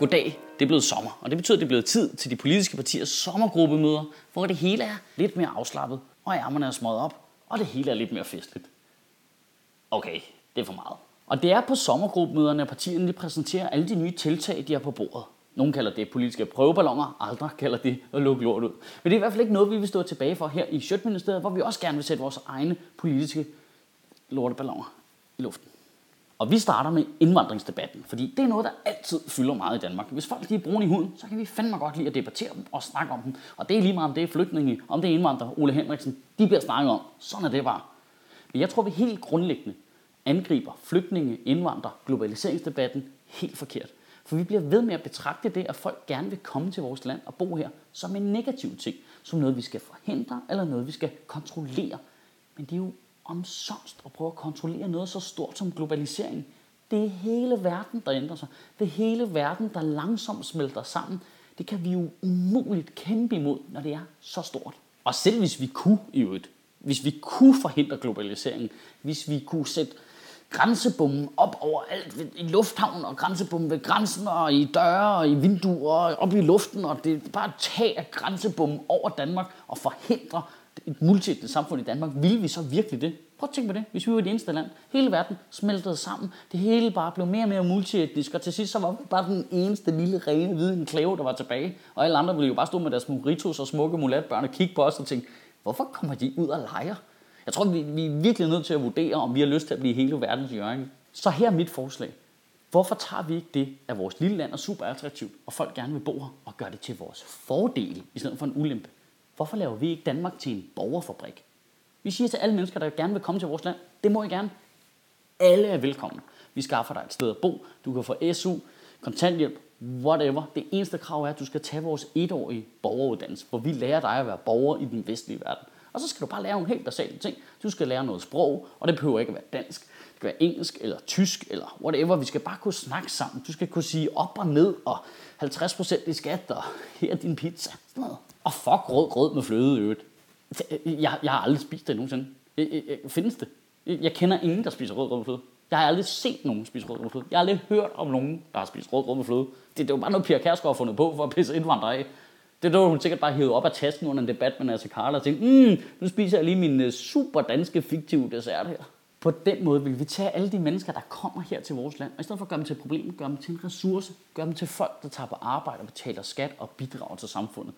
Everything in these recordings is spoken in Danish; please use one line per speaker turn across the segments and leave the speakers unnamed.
Goddag, det er blevet sommer, og det betyder, at det er blevet tid til de politiske partiers sommergruppemøder, hvor det hele er lidt mere afslappet, og ærmerne er smået op, og det hele er lidt mere festligt. Okay, det er for meget. Og det er på sommergruppemøderne, at partierne lige præsenterer alle de nye tiltag, de har på bordet. Nogle kalder det politiske prøveballoner, andre kalder det at lukke lort ud. Men det er i hvert fald ikke noget, vi vil stå tilbage for her i Sjøtministeriet, hvor vi også gerne vil sætte vores egne politiske lorteballoner i luften. Og vi starter med indvandringsdebatten, fordi det er noget, der altid fylder meget i Danmark. Hvis folk de er brune i huden, så kan vi fandme godt lide at debattere dem og snakke om dem. Og det er lige meget, om det er flygtninge, om det er indvandrere, Ole Henriksen, de bliver snakket om. Sådan er det bare. Men jeg tror, vi helt grundlæggende angriber flygtninge, indvandrere, globaliseringsdebatten helt forkert. For vi bliver ved med at betragte det, at folk gerne vil komme til vores land og bo her, som en negativ ting. Som noget, vi skal forhindre, eller noget, vi skal kontrollere. Men det er jo omsomst at prøve at kontrollere noget så stort som globalisering. Det er hele verden, der ændrer sig. Det er hele verden, der langsomt smelter sammen. Det kan vi jo umuligt kæmpe imod, når det er så stort. Og selv hvis vi kunne i øvrigt, hvis vi kunne forhindre globaliseringen, hvis vi kunne sætte grænsebommen op over alt i lufthavnen og grænsebommen ved grænsen og i døre og i vinduer og op i luften og det er bare tage grænsebommen over Danmark og forhindre et multietnisk samfund i Danmark, ville vi så virkelig det? Prøv at tænke på det. Hvis vi var det eneste land, hele verden smeltede sammen, det hele bare blev mere og mere multietnisk, og til sidst så var vi bare den eneste lille rene hvide enklave, der var tilbage. Og alle andre ville jo bare stå med deres moritos og smukke mulatbørn og kigge på os og tænke, hvorfor kommer de ud og leger? Jeg tror, vi, vi er virkelig nødt til at vurdere, om vi har lyst til at blive hele verdens hjørne. Så her er mit forslag. Hvorfor tager vi ikke det, at vores lille land er super attraktivt, og folk gerne vil bo her, og gør det til vores fordel, i stedet for en ulempe? Hvorfor laver vi ikke Danmark til en borgerfabrik? Vi siger til alle mennesker, der gerne vil komme til vores land, det må I gerne. Alle er velkomne. Vi skaffer dig et sted at bo. Du kan få SU, kontanthjælp, whatever. Det eneste krav er, at du skal tage vores etårige borgeruddannelse, hvor vi lærer dig at være borger i den vestlige verden. Og så skal du bare lære nogle helt basale ting. Du skal lære noget sprog, og det behøver ikke at være dansk. Det kan være engelsk eller tysk eller whatever. Vi skal bare kunne snakke sammen. Du skal kunne sige op og ned og 50% i skat og her er din pizza. Sådan noget. Og fuck rød grød med fløde i øvrigt. Øh, jeg, jeg har aldrig spist det nogensinde. Jeg, jeg, jeg, findes det? Øh, jeg kender ingen, der spiser rød grød med fløde. Jeg har aldrig set nogen spise rød grød med fløde. Jeg har aldrig hørt om nogen, der har spist rød grød med fløde. Det, det var bare noget, Pia Kærsgaard har fundet på for at pisse indvandrere af. Det var hun sikkert bare hævet op af tasken under en debat med Nasser Carla og tænkte, mm, nu spiser jeg lige min øh, super danske fiktive dessert her. På den måde vil vi tage alle de mennesker, der kommer her til vores land, og i stedet for at gøre dem til et problem, gøre dem til en ressource, gøre dem til folk, der tager på arbejde og betaler skat og bidrager til samfundet.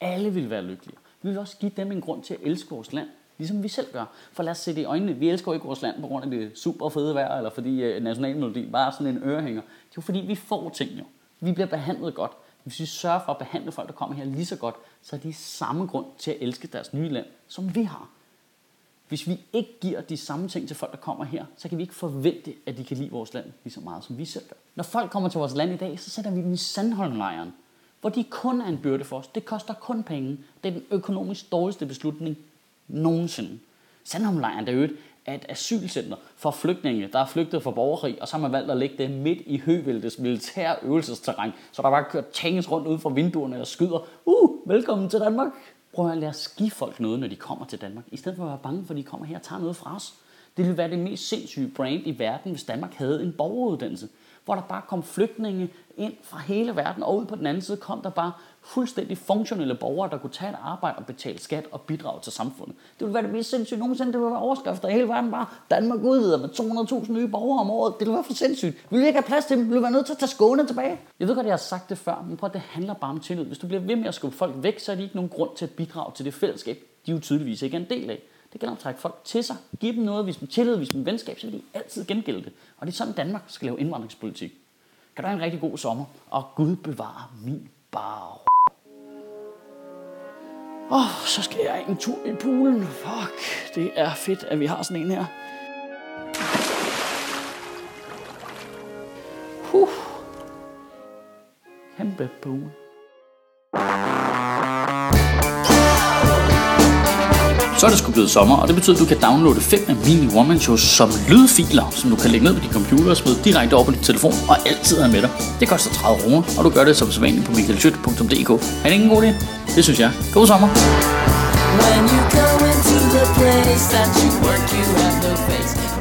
Alle vil være lykkelige. Vi vil også give dem en grund til at elske vores land, ligesom vi selv gør. For lad os se det i øjnene. Vi elsker ikke vores land på grund af det super fede vejr, eller fordi nationalmelodien nationalmelodi bare er sådan en ørehænger. Det er jo fordi, vi får ting jo. Vi bliver behandlet godt. Hvis vi sørger for at behandle folk, der kommer her lige så godt, så er de samme grund til at elske deres nye land, som vi har. Hvis vi ikke giver de samme ting til folk, der kommer her, så kan vi ikke forvente, at de kan lide vores land lige så meget, som vi selv gør. Når folk kommer til vores land i dag, så sætter vi dem i Sandholmlejren hvor de kun er en byrde for os. Det koster kun penge. Det er den økonomisk dårligste beslutning nogensinde. Sandholmlejren, der er er et asylcenter for flygtninge, der er flygtet fra borgerkrig, og så har man valgt at lægge det midt i høvæltes militære øvelsesterræn, så der bare kører tanks rundt ud fra vinduerne og skyder. Uh, velkommen til Danmark. Prøv at lade os give folk noget, når de kommer til Danmark, i stedet for at være bange for, at de kommer her og tager noget fra os. Det ville være det mest sindssyge brand i verden, hvis Danmark havde en borgeruddannelse hvor der bare kom flygtninge ind fra hele verden, og ud på den anden side kom der bare fuldstændig funktionelle borgere, der kunne tage et arbejde og betale skat og bidrage til samfundet. Det ville være det mest sindssygt nogensinde. Det ville være overskrifter i hele verden bare. Danmark udvider med 200.000 nye borgere om året. Det ville være for sindssygt. Vi ville ikke have plads til dem. Vi ville være nødt til at tage Skåne tilbage. Jeg ved godt, jeg har sagt det før, men prøv det handler bare om tillid. Hvis du bliver ved med at skubbe folk væk, så er de ikke nogen grund til at bidrage til det fællesskab, de jo tydeligvis ikke er en del af. Det gælder om at trække folk til sig. Giv dem noget, hvis dem tillid, hvis dem venskab, så vil de altid gengælde det. Og det er sådan, Danmark skal lave indvandringspolitik. Kan du have en rigtig god sommer, og Gud bevare min bar. Åh, oh, så skal jeg en tur i poolen. Fuck, det er fedt, at vi har sådan en her. Huh. Kæmpe pool. Så er det sgu blevet sommer, og det betyder, at du kan downloade fem af mine one shows som lydfiler, som du kan lægge ned på din computer og smide direkte over på din telefon og altid have med dig. Det koster 30 kroner, og du gør det som sædvanligt på michaelschødt.dk. Er det ikke en god idé? Det synes jeg. God sommer! When you go into the place that you work, you have no face.